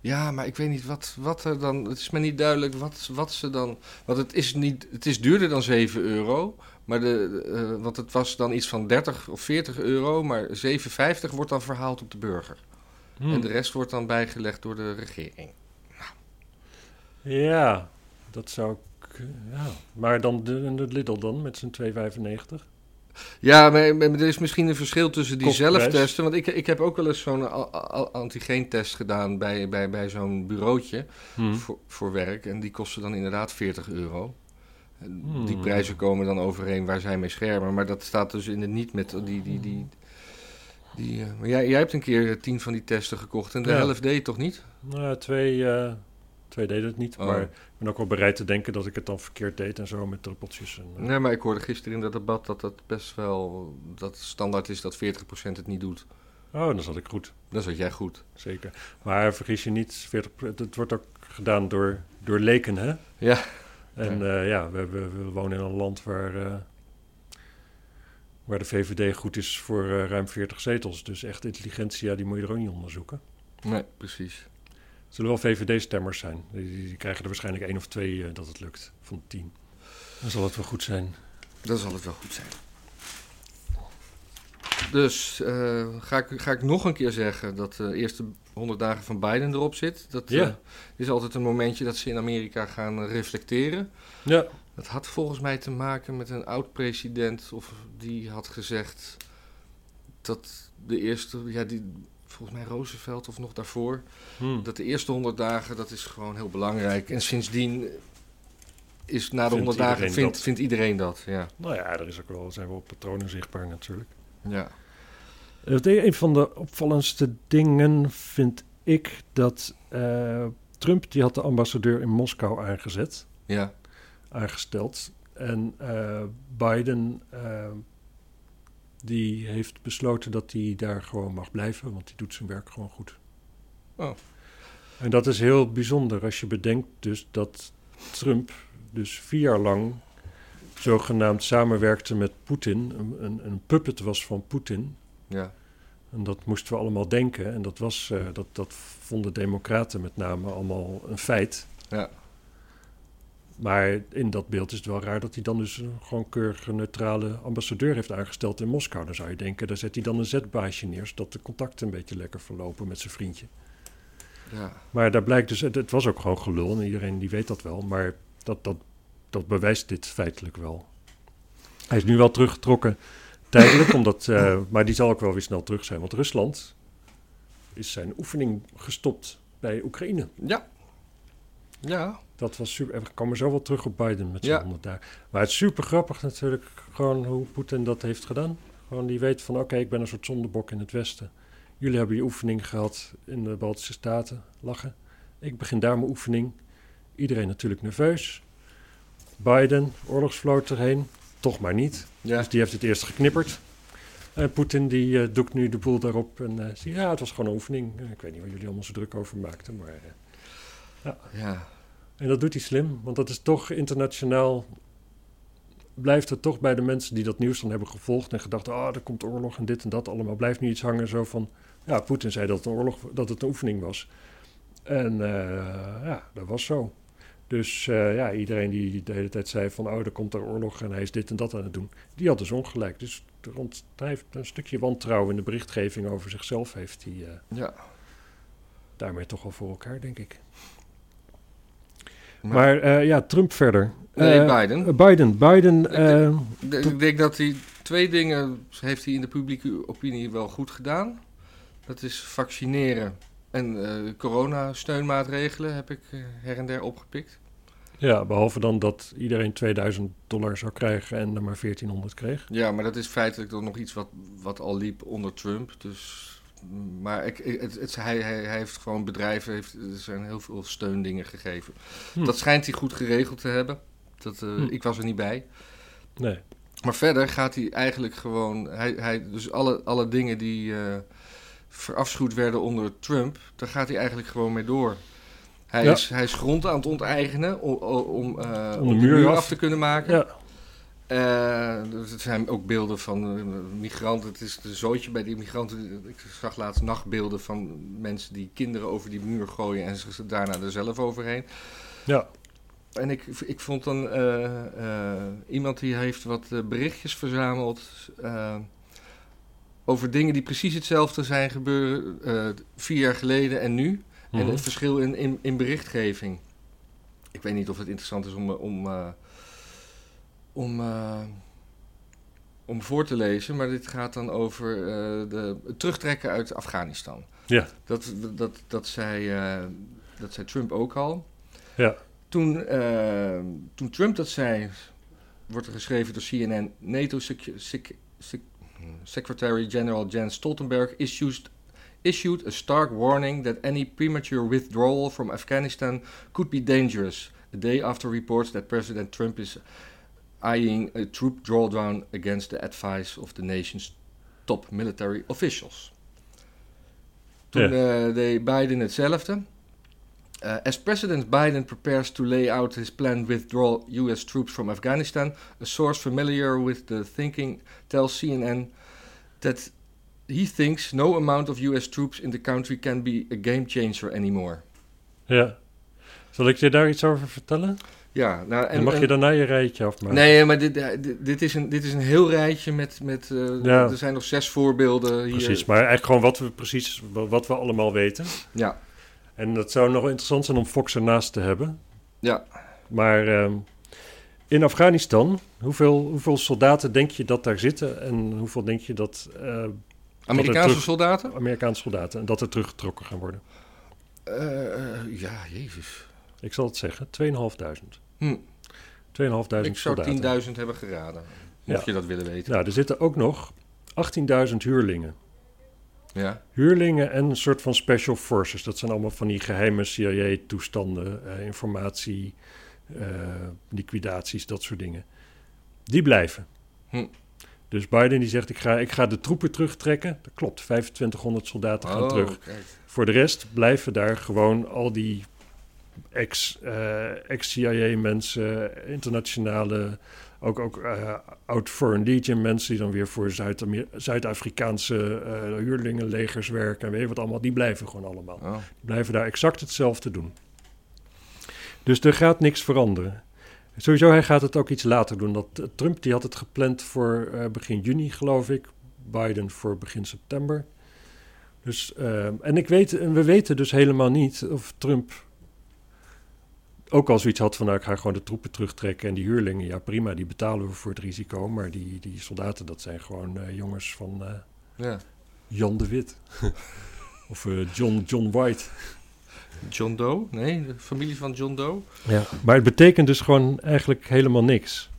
Ja, maar ik weet niet wat, wat er dan. Het is me niet duidelijk wat, wat ze dan. Want het is, niet, het is duurder dan 7 euro. Maar de, eh, want het was dan iets van 30 of 40 euro. Maar 7,50 wordt dan verhaald op de burger. Hmm. En de rest wordt dan bijgelegd door de regering. Ja, dat zou ik... Ja. Maar dan de, de Lidl dan met zijn 2,95. Ja, maar, maar er is misschien een verschil tussen die zelftesten. Want ik, ik heb ook wel eens zo'n antigeentest gedaan bij, bij, bij zo'n bureautje Hmm. voor, voor werk. En die kosten dan inderdaad 40 euro. En Hmm. Die prijzen komen dan overeen waar zij mee schermen. Maar dat staat dus in het niet met die... die, die, die eh, maar jij, jij hebt een keer tien van die testen gekocht en de Ja. helft deed toch niet? Nou, twee, eh, twee deden het niet. Oh. Maar ik ben ook wel bereid te denken dat ik het dan verkeerd deed en zo met druppeltjes. En, eh, Nee, maar ik hoorde gisteren in dat debat dat dat best wel... dat standaard is dat 40% het niet doet. Oh, dan zat ik goed. Dan zat jij goed. Zeker. Maar vergis je niet, 40, het wordt ook gedaan door, door leken, hè? Ja. En ja, ja we, wonen in een land waar, eh, waar de VVD goed is voor eh, ruim 40 zetels. Dus echt intelligentia, die moet je er ook niet onderzoeken. Nee, precies. Zullen wel VVD-stemmers zijn. Die, die krijgen er waarschijnlijk één of twee eh, dat het lukt, van de tien. Dan zal het wel goed zijn. Dan zal het wel goed zijn. Dus eh, ga, ik, ga ik nog een keer zeggen dat de eerste 100 dagen van Biden erop zit. Dat Ja. eh, is altijd een momentje dat ze in Amerika gaan eh, reflecteren. Ja, Dat had volgens mij te maken met een oud-president, of die had gezegd dat de eerste, ja, die, volgens mij Roosevelt of nog daarvoor, hm. dat de eerste 100 dagen, dat is gewoon heel belangrijk. En sindsdien is na de Vindt 100 dagen, iedereen vindt, dat. vindt iedereen dat. Ja. nou ja, er is ook wel, zijn wel patronen zichtbaar natuurlijk. ja. Eh, Een van de opvallendste dingen vind ik dat eh, Trump, die had de ambassadeur in Moskou aangezet, Ja. aangesteld. En eh, Biden, die heeft besloten dat hij daar gewoon mag blijven, want die doet zijn werk gewoon goed. Oh. En dat is heel bijzonder als je bedenkt dus dat Trump dus vier jaar lang zogenaamd samenwerkte met Poetin, een, een, een puppet was van Poetin. Ja. En dat moesten we allemaal denken. En dat, was, eh, dat, dat vonden democraten met name allemaal een feit. Ja. Maar in dat beeld is het wel raar dat hij dan dus een gewoon keurige neutrale ambassadeur heeft aangesteld in Moskou. Dan zou je denken, daar zet hij dan een zetbaasje neer, zodat de contacten een beetje lekker verlopen met zijn vriendje. Ja. Maar daar blijkt dus, het, het was ook gewoon gelul en iedereen die weet dat wel. Maar dat, dat, dat bewijst dit feitelijk wel. Hij is nu wel teruggetrokken tijdelijk, omdat, eh, maar die zal ook wel weer snel terug zijn. Want Rusland is zijn oefening gestopt bij Oekraïne. Ja. Ja. Dat was super. En we komen zo wel terug op Biden met zijn Ja. 100 dagen. Maar het is super grappig natuurlijk, gewoon hoe Poetin dat heeft gedaan. Gewoon die weet van, oké, ik ben een soort zondebok in het Westen. Jullie hebben je oefening gehad in de Baltische Staten, lachen. Ik begin daar mijn oefening. Iedereen natuurlijk nerveus. Biden, oorlogsvloot erheen, toch maar niet. Ja. Dus die heeft het eerst geknipperd. En Poetin die eh, doekt nu de boel daarop en zegt, ja, het was gewoon een oefening. Eh, ik weet niet waar jullie allemaal zo druk over maakten, maar... eh, ja. en dat doet hij slim, want dat is toch internationaal. Blijft het toch bij de mensen die dat nieuws dan hebben gevolgd en gedacht: ah, er komt oorlog en dit en dat allemaal. Blijft nu iets hangen zo van: ja, Poetin zei dat het een, oorlog, dat het een oefening was. En eh, ja, dat was zo. Dus eh, ja, iedereen die de hele tijd zei van, oh, er komt er oorlog en hij is dit en dat aan het doen, die had dus ongelijk. Dus ont- hij heeft een stukje wantrouwen in de berichtgeving over zichzelf heeft hij eh, ja. daarmee toch wel voor elkaar, denk ik. Maar- Maar eh, ja, Trump verder. Nee, Eh, Biden. Biden. Biden. eh, Ik- Ik denk dat hij twee dingen heeft hij in de publieke opinie wel goed gedaan. Dat is vaccineren en eh corona-steunmaatregelen heb ik her en der opgepikt. ja, behalve dan dat iedereen 2000 dollar zou krijgen en er maar 1400 kreeg. Ja, maar dat is feitelijk dan nog iets wat, wat al liep onder Trump. Dus, maar ik, het, het, hij, hij, hij heeft gewoon bedrijven, heeft, er zijn heel veel steundingen gegeven. Hm. Dat schijnt hij goed geregeld te hebben. Dat, eh, Hm. Ik was er niet bij. Nee. Maar verder gaat hij eigenlijk gewoon. Hij, hij, dus alle, alle dingen die eh verafschuwd werden onder Trump, daar gaat hij eigenlijk gewoon mee door. Hij, Ja. is, hij is grond aan het onteigenen om, om, eh, Om om de muur af. af te kunnen maken. Ja, Eh, dus het zijn ook beelden van eh, migranten. Het is een zootje bij die migranten. Ik zag laatst nachtbeelden van mensen die kinderen over die muur gooien en ze daarna er zelf overheen. ja. En ik, ik vond dan eh, iemand die heeft wat berichtjes verzameld over dingen die precies hetzelfde zijn gebeuren vier jaar geleden en nu. En Mhm. het verschil in, in, in berichtgeving. Ik weet niet of het interessant is om, om, om, eh, om voor te lezen, maar dit gaat dan over eh, de, het terugtrekken uit Afghanistan. Ja. Dat, dat, dat, zei, eh, dat zei Trump ook al. Ja. Toen, toen Trump dat zei, wordt er geschreven door CNN, NATO Sec- Sec- Sec- Secretary General Jens Stoltenberg issued, issued a stark warning that any premature withdrawal from Afghanistan could be dangerous, a day after reports that President Trump is eyeing a troop drawdown against the advice of the nation's top military officials. Toen eh, deed Biden hetzelfde. Uh, as President Biden prepares to lay out his planned withdrawal U.S. troops from Afghanistan, a source familiar with the thinking tells CNN that he thinks no amount of U.S. troops in the country can be a game changer anymore. ja. Zal ik je daar iets over vertellen? Ja, nou, en, Dan mag je daarna je rijtje afmaken. Nee, maar dit, eh, dit, dit is een, dit is een heel rijtje met. met eh, Ja. Er zijn nog zes voorbeelden hier. Precies, maar eigenlijk gewoon wat we precies, wat we allemaal weten. Ja, En dat zou nog wel interessant zijn om Fox ernaast te hebben. ja. Maar ehm, in Afghanistan, hoeveel, hoeveel soldaten denk je dat daar zitten? En hoeveel denk je dat eh, Amerikaanse terug- soldaten? Amerikaanse soldaten, en dat er teruggetrokken gaan worden? Ja, jezus. Ik zal het zeggen, 2.500. Hm. 2.500 Ik zou soldaten. 10.000 hebben geraden. Mocht Ja. je dat willen weten. Nou, er zitten ook nog 18.000 huurlingen. Ja. Huurlingen en een soort van special forces. Dat zijn allemaal van die geheime CIA-toestanden, eh, informatie, eh, liquidaties, dat soort dingen. Die blijven. Hm. Dus Biden die zegt, ik ga, ik ga de troepen terugtrekken. Dat klopt, 2500 soldaten gaan Oh, terug. kijk. Voor de rest blijven daar gewoon al die ex, eh, ex-CIA-mensen, internationale, ook, ook eh, oud-Foreign Legion mensen... die dan weer voor Zuid-Afrikaanse eh, huurlingenlegers werken... en weet je wat allemaal, die blijven gewoon allemaal. Oh. Die blijven daar exact hetzelfde doen. Dus er gaat niks veranderen. Sowieso, hij gaat het ook iets later doen. Dat, Trump die had het gepland voor begin juni, geloof ik. Biden voor begin september. Dus, en, ik weet, en we weten dus helemaal niet of Trump ook al zoiets had van... nou, ik ga gewoon de troepen terugtrekken en die huurlingen... ja, prima, die betalen we voor het risico. Maar die, die soldaten, dat zijn gewoon eh, jongens van eh, Ja. Jan de Wit. of eh, John, John White. John Doe? Nee, de familie van John Doe? Ja, maar het betekent dus gewoon eigenlijk helemaal niks,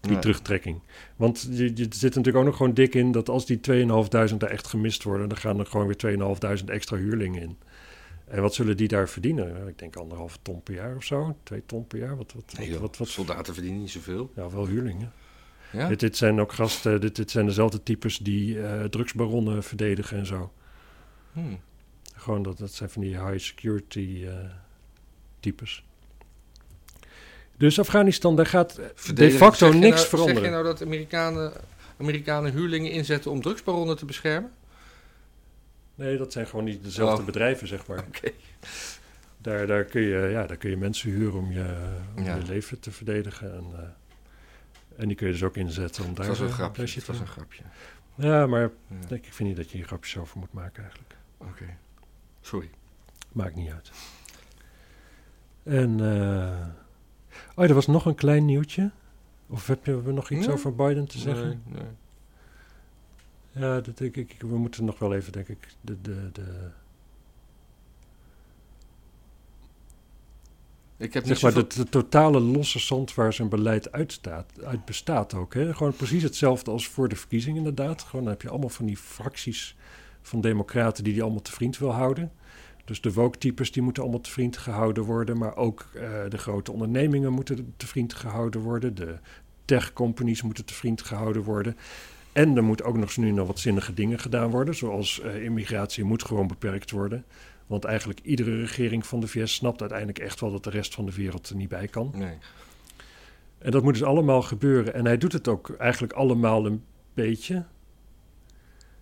die Nee. terugtrekking. Want je, je zit natuurlijk ook nog gewoon dik in dat als die 2.500 daar echt gemist worden, dan gaan er gewoon weer 2.500 extra huurlingen in. En wat zullen die daar verdienen? Ik denk anderhalve ton per jaar of zo, twee ton per jaar. Wat, wat, Nee, wat, soldaten verdienen niet zoveel. ja, wel huurlingen. Ja? Dit, dit zijn ook gasten, dit, dit zijn dezelfde types die eh, drugsbaronnen verdedigen en zo. Hmm. Gewoon dat, dat zijn van die high security eh, types. Dus Afghanistan, daar gaat de facto niks nou, veranderen. Zeg je nou dat Amerikanen, Amerikanen huurlingen inzetten om drugsbaronnen te beschermen? Nee, dat zijn gewoon niet dezelfde Oh. bedrijven, zeg maar. Oké. Daar, daar, kun je, ja, daar kun je mensen huren om je, om Ja. je leven te verdedigen. En, eh, en die kun je dus ook inzetten om daar... was een grapje. shit was een grapje. Ja, maar Ja. ik vind niet dat je hier grapjes over moet maken eigenlijk. Oké. Sorry. Maakt niet uit. En... eh, oh, er was nog een klein nieuwtje. Of heb je hebben we nog iets Nee. over Biden te zeggen? Nee, nee. Ja, dat denk ik. We moeten nog wel even, denk ik, de, de, de, Ik heb niet zeg maar, de, de totale losse zand waar zijn beleid uitstaat, uit bestaat ook. Hè? Gewoon precies hetzelfde als voor de verkiezing inderdaad. Gewoon dan heb je allemaal van die fracties van democraten die die allemaal te vriend wil houden. Dus de woke-types die moeten allemaal te vriend gehouden worden. Maar ook eh, de grote ondernemingen moeten te vriend gehouden worden. De tech-companies moeten te vriend gehouden worden. En er moet ook nog nu nog wat zinnige dingen gedaan worden. Zoals eh, immigratie moet gewoon beperkt worden. Want eigenlijk iedere regering van de VS snapt uiteindelijk echt wel dat de rest van de wereld er niet bij kan. Nee. En dat moet dus allemaal gebeuren. En hij doet het ook eigenlijk allemaal een beetje.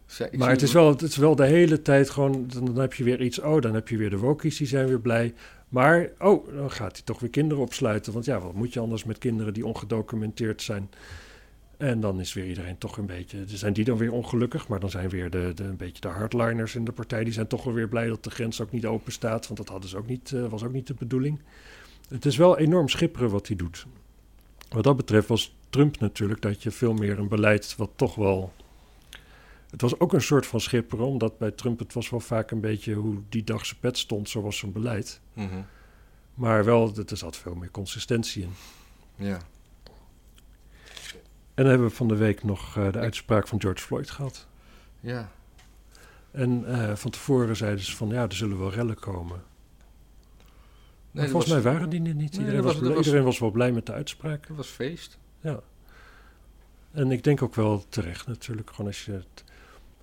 Zij- maar het is, wel, het is wel de hele tijd gewoon... Dan, dan heb je weer iets... Oh, dan heb je weer de wokies, die zijn weer blij. Maar, oh, dan gaat hij toch weer kinderen opsluiten. Want ja, wat moet je anders met kinderen die ongedocumenteerd zijn? En dan is weer iedereen toch een beetje... Zijn die dan weer ongelukkig? Maar dan zijn weer de, de, een beetje de hardliners in de partij... die zijn toch wel weer blij dat de grens ook niet open staat. Want dat hadden ze ook niet, eh, was ook niet de bedoeling. Het is wel enorm schipperen wat hij doet. Wat dat betreft was Trump natuurlijk dat je veel meer een beleid wat toch wel... Het was ook een soort van schipperen, omdat bij Trump het was wel vaak een beetje hoe die dag zijn pet stond, zo was zijn beleid. Mhm. Maar wel, er zat veel meer consistentie in. Ja. En dan hebben we van de week nog eh, de uitspraak van George Floyd gehad. Ja. En eh, van tevoren zeiden ze van ja, er zullen wel rellen komen. Maar dat volgens was- mij waren die er niet. Nee, Iedereen, was, iedereen was wel blij met de uitspraak. Dat was feest. Ja. En ik denk ook wel terecht natuurlijk. Gewoon als je het,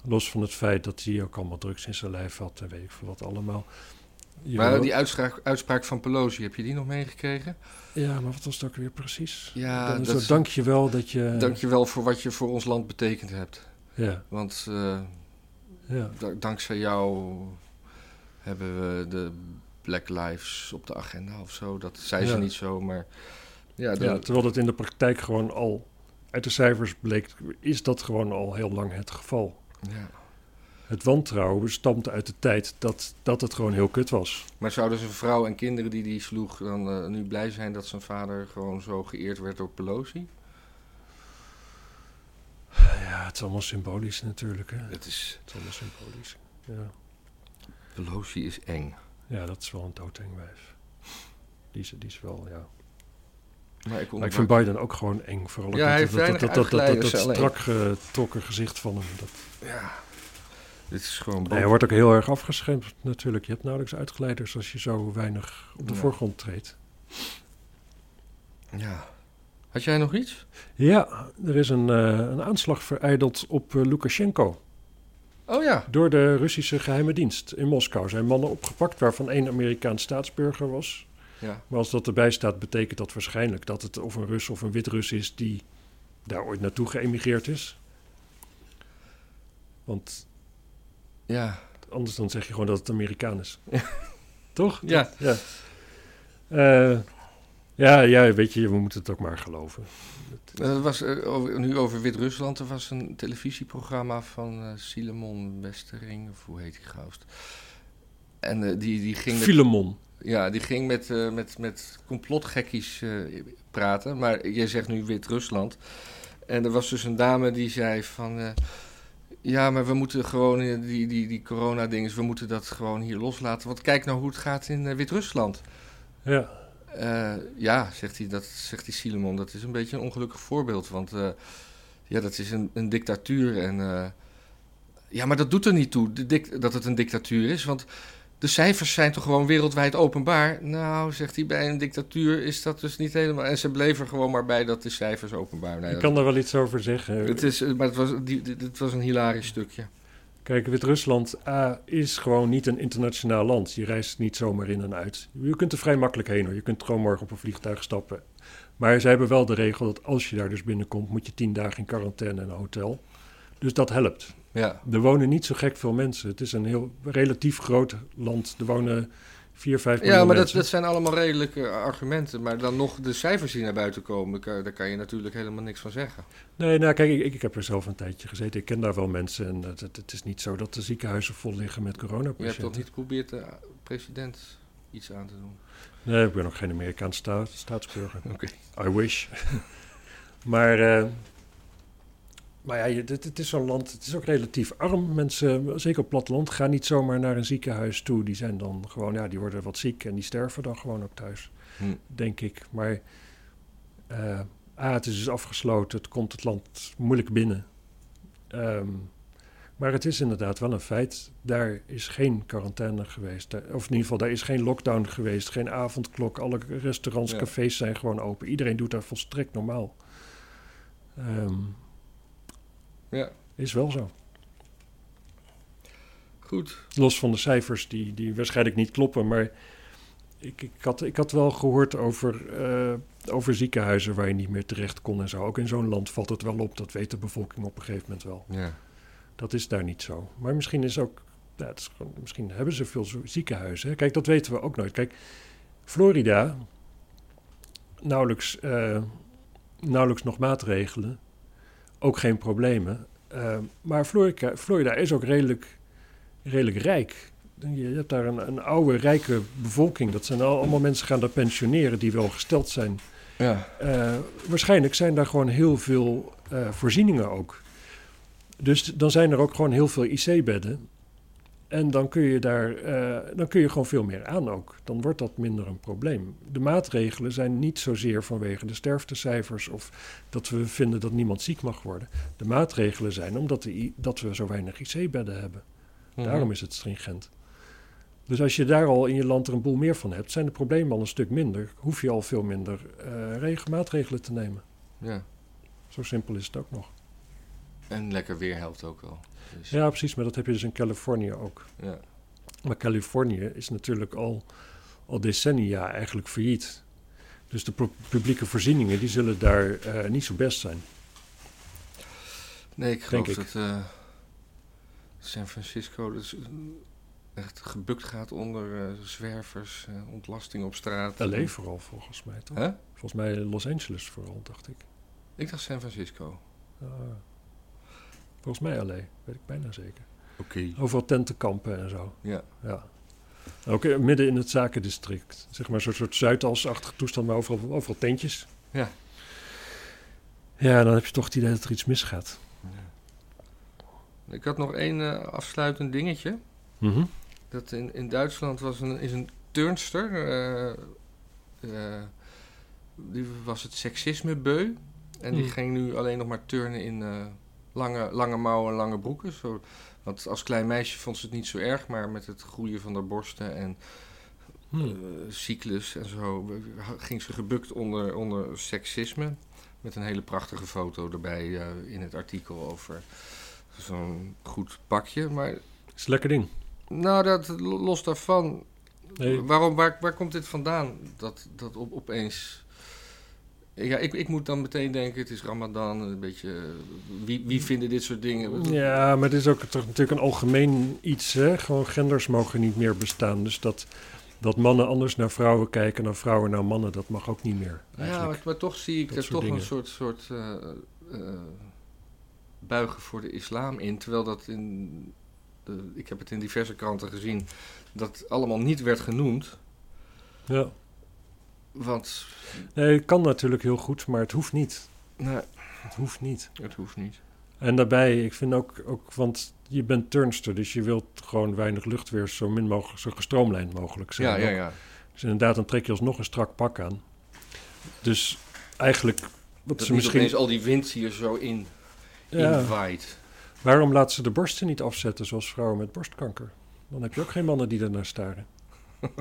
los van het feit dat hij ook allemaal drugs in zijn lijf had en weet ik veel wat allemaal. Je Maar die uitspraak, uitspraak van Pelosi, heb je die nog meegekregen? Ja, maar wat was het ook weer precies? Ja, Dan dat dank je wel dat je... Dank je wel voor wat je voor ons land betekend hebt. Ja, Want eh, ja. da- dankzij jou hebben we de Black Lives op de agenda of zo. Dat zei ze Ja. niet zo, maar... Ja, ja, terwijl dat in de praktijk gewoon al... Uit de cijfers bleek, is dat gewoon al heel lang het geval. ja. Het wantrouwen stamt uit de tijd dat, dat het gewoon heel kut was. Maar zouden zijn vrouw en kinderen die die sloeg dan eh, nu blij zijn dat zijn vader gewoon zo geëerd werd door Pelosi? Ja, het is allemaal symbolisch natuurlijk. Hè. Het is... Het is allemaal symbolisch. Ja. Pelosi is eng. ja, dat is wel een doodeng wijf. Die is, die is wel, ja... Maar ik, Maar ik vind Biden ook gewoon eng. Vooral Ja, dat, dat, dat, dat, dat, dat, strak getrokken gezicht van hem. Dat, Ja, dit is gewoon... Nee, hij wordt ook heel erg afgeschermd natuurlijk. Je hebt nauwelijks uitgeleiders als je zo weinig op de Ja. voorgrond treedt. Ja. Had jij nog iets? Ja, er is een, eh, een aanslag vereideld op eh, Lukashenko Oh ja. door de Russische geheime dienst in Moskou. Zijn mannen opgepakt, waarvan één Amerikaans staatsburger was. Ja. Maar als dat erbij staat, betekent dat waarschijnlijk dat het of een Rus of een Wit-Rus is die daar ooit naartoe geëmigreerd is. Want Ja. anders dan zeg je gewoon dat het Amerikaan is. Toch? Ja. Ja. Eh, ja, ja, weet je, we moeten het ook maar geloven. Er was, eh, over, nu over Wit-Rusland. Er was een televisieprogramma van eh Silemon Westering. Of hoe heet die gast? En eh, die, die ging met, Filemon. ja, die ging met, eh, met, met complotgekkies eh, praten. Maar je zegt nu Wit-Rusland. En er was dus een dame die zei van... Ja, maar we moeten gewoon eh, die, die, die corona-dingen, we moeten dat gewoon hier loslaten. Want kijk nou hoe het gaat in eh, Wit-Rusland. Ja, Eh, ja, zegt hij, dat zegt die Silemon, dat is een beetje een ongelukkig voorbeeld. Want ja, dat is een, een dictatuur. En, ja, maar dat doet er niet toe de dat het een dictatuur is. Want de cijfers zijn toch gewoon wereldwijd openbaar? Nou, zegt hij, bij een dictatuur is dat dus niet helemaal. En ze bleven er gewoon maar bij dat de cijfers openbaar nee, ik kan daar wel iets over zeggen. het is, maar het was, die, het was een hilarisch stukje. Kijk, Wit-Rusland A, is gewoon niet een internationaal land. Je reist niet zomaar in en uit. Je kunt er vrij makkelijk heen hoor. Je kunt gewoon morgen op een vliegtuig stappen. Maar zij hebben wel de regel dat als je daar dus binnenkomt, moet je tien dagen in quarantaine in een hotel. Dus dat helpt. Ja, Er wonen niet zo gek veel mensen. Het is een heel relatief groot land. Er wonen 4, 5 miljoen ja maar dat, dat zijn allemaal redelijke argumenten. Maar dan nog de cijfers die naar buiten komen, daar kan je natuurlijk helemaal niks van zeggen. Nee, nou kijk, ik, ik heb er zelf een tijdje gezeten. Ik ken daar wel mensen. En het, het, is niet zo dat de ziekenhuizen vol liggen met Je hebt coronapatiënten. toch niet geprobeerd de president iets aan te doen? Nee, ik ben ook geen Amerikaanse sta- staatsburger. Oké. I wish. maar, eh, maar ja, het, het is zo'n land, het is ook relatief arm. Mensen, zeker op platteland, gaan niet zomaar naar een ziekenhuis toe. Die zijn dan gewoon, ja, die worden wat ziek en die sterven dan gewoon ook thuis, Hm. denk ik. Maar A, het is dus afgesloten, het komt het land moeilijk binnen. Ehm, maar het is inderdaad wel een feit. Daar is geen quarantaine geweest. Of in ieder geval, daar is geen lockdown geweest. Geen avondklok. Alle restaurants, Ja. cafés zijn gewoon open. Iedereen doet daar volstrekt normaal. Ehm, Ja, is wel zo. goed. Los van de cijfers die, die waarschijnlijk niet kloppen. Maar ik, ik, had, ik had wel gehoord over, eh, over ziekenhuizen waar je niet meer terecht kon en zo. Ook in zo'n land valt het wel op. Dat weet de bevolking op een gegeven moment wel. Ja. Dat is daar niet zo. Maar misschien is ook. Het is gewoon, misschien hebben ze veel ziekenhuizen. hè. Kijk, dat weten we ook nooit. Kijk, Florida, nauwelijks, eh, nauwelijks nog maatregelen. Ook geen problemen. Eh, maar Florida, Florida is ook redelijk, redelijk rijk. Je hebt daar een, een oude, rijke bevolking. Dat zijn al- allemaal mensen gaan daar pensioneren die wel gesteld zijn. Ja. Eh, waarschijnlijk zijn daar gewoon heel veel eh, voorzieningen ook. Dus dan zijn er ook gewoon heel veel IC-bedden. En dan kun je daar eh, dan kun je gewoon veel meer aan ook. Dan wordt dat minder een probleem. De maatregelen zijn niet zozeer vanwege de sterftecijfers of dat we vinden dat niemand ziek mag worden. De maatregelen zijn omdat de dat we zo weinig IC-bedden hebben. Mhm. Daarom is het stringent. Dus als je daar al in je land er een boel meer van hebt, zijn de problemen al een stuk minder. Hoef je al veel minder reg- maatregelen te nemen. Ja. Zo simpel is het ook nog. En lekker weer helpt ook wel. Ja, precies, maar dat heb je dus in Californië ook. ja. Maar Californië is natuurlijk al, al decennia eigenlijk failliet. Dus de pu- publieke voorzieningen die zullen daar eh, niet zo best zijn. Nee, ik geloof ik. dat eh, San Francisco dus, eh, echt gebukt gaat onder eh, zwervers, ontlasting op straat. LA vooral volgens mij toch? Volgens mij Los Angeles vooral, dacht ik. Ik dacht San Francisco. Ah. Volgens mij LA, weet ik bijna zeker. Oké. Overal tentenkampen en zo. Ja. Ja. Ook midden in het zakendistrict. Zeg maar zo'n soort Zuidasachtige toestand, maar overal, overal tentjes. Ja. Ja, dan heb je toch het idee dat er iets misgaat. Ik had nog één eh, afsluitend dingetje. Mhm. Dat in, in Duitsland was een, is een turnster. eh, eh, die was het seksisme beu. En die Hmm. ging nu alleen nog maar turnen in lange, lange mouwen en lange broeken. Zo, want als klein meisje vond ze het niet zo erg. Maar met het groeien van haar borsten en Hm. eh, cyclus en zo ging ze gebukt onder, onder seksisme. Met een hele prachtige foto erbij eh, in het artikel over zo'n goed pakje. Maar Is een lekker ding. nou, dat, los daarvan. Nee. Waarom, waar, waar komt dit vandaan? Dat, dat op, opeens. Ja, ik, ik moet dan meteen denken: het is Ramadan. Een beetje. eh, Wie, wie vinden dit soort dingen? Ja, maar het is ook toch natuurlijk een algemeen iets. Hè? Gewoon genders mogen niet meer bestaan. Dus dat, dat mannen anders naar vrouwen kijken dan vrouwen naar mannen, dat mag ook niet meer. Ja, Eigenlijk. maar, maar toch zie ik er toch dingen. een soort, soort eh, eh, buigen voor de islam in. Terwijl dat in. De, ik heb het in diverse kranten gezien. Dat allemaal niet werd genoemd. Ja. Want. Nee, het kan natuurlijk heel goed, maar het hoeft niet. Nou, Het hoeft niet. het hoeft niet. En daarbij, ik vind ook, ook, want je bent turnster, dus je wilt gewoon weinig luchtweer zo min mogelijk, zo gestroomlijnd mogelijk zijn. Ja, ja, ja. Dus inderdaad, dan trek je alsnog een strak pak aan. Dus eigenlijk, wat Dat ze niet misschien... al die wind hier zo in, Ja, inwaait. waarom laten ze de borsten niet afzetten zoals vrouwen met borstkanker? Dan heb je ook geen mannen die ernaar staren.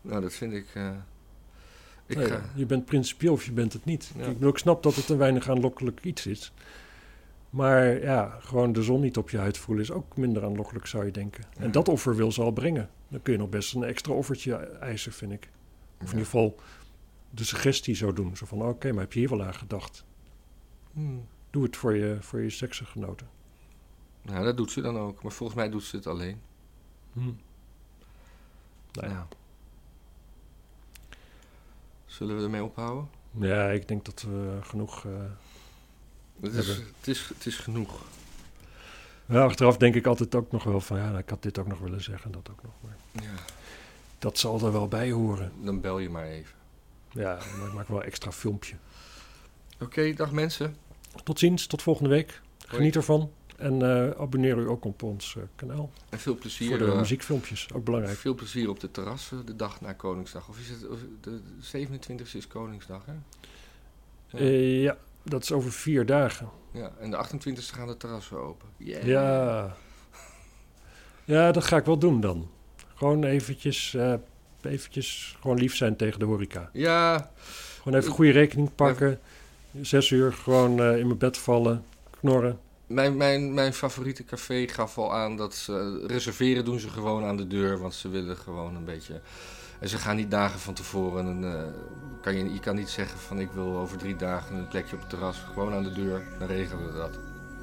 Nou, dat vind ik... eh, ik Nee, ga, Je bent principieel of je bent het niet. Ja. Ik, snap dat het een weinig aanlokkelijk iets is. Maar ja, gewoon de zon niet op je huid voelen is ook minder aanlokkelijk, zou je denken. En dat offer wil ze al brengen. Dan kun je nog best een extra offertje eisen, vind ik. Of in Ja. ieder geval de suggestie zo doen. Zo van, oké, maar heb je hier wel aan gedacht? Hmm. Doe het voor je, voor je seksgenoten. Nou, dat doet ze dan ook. Maar volgens mij doet ze het alleen. Hm. Nou ja. Zullen we ermee ophouden? ja, ik denk dat we genoeg... eh, Het is, het is, het is genoeg. Ja, achteraf denk ik altijd ook nog wel van... ja, ik had dit ook nog willen zeggen, dat ook nog. Maar Ja. dat zal er wel bij horen. Dan bel je maar even. Ja, maar ik maak wel een extra filmpje. Oké, dag mensen. Tot ziens, tot volgende week. Hoi. Geniet ervan. En eh, abonneer u ook op ons eh, kanaal. En veel plezier. voor de eh, muziekfilmpjes, ook belangrijk. Veel plezier op de terrassen de dag na Koningsdag. Of is het of de 27e is Koningsdag, hè? Ja. Ja, dat is over vier dagen. ja. En de 28e gaan de terrassen open. Yeah. Ja. Ja, dat ga ik wel doen dan. Gewoon eventjes, eventjes gewoon lief zijn tegen de horeca. Ja, Gewoon even goede rekening pakken. Zes uur gewoon in mijn bed vallen, knorren. Mijn, mijn, mijn favoriete café gaf al aan dat ze reserveren doen ze gewoon aan de deur. Want ze willen gewoon een beetje... En ze gaan niet dagen van tevoren. En, eh, kan je, je kan niet zeggen van ik wil over drie dagen een plekje op het terras. Gewoon aan de deur, dan regelen we dat.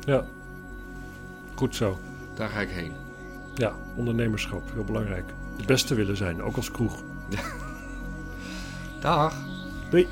Ja, goed zo. Daar ga ik heen. Ja, ondernemerschap, heel belangrijk. Het beste willen zijn, ook als kroeg. Dag! Doei.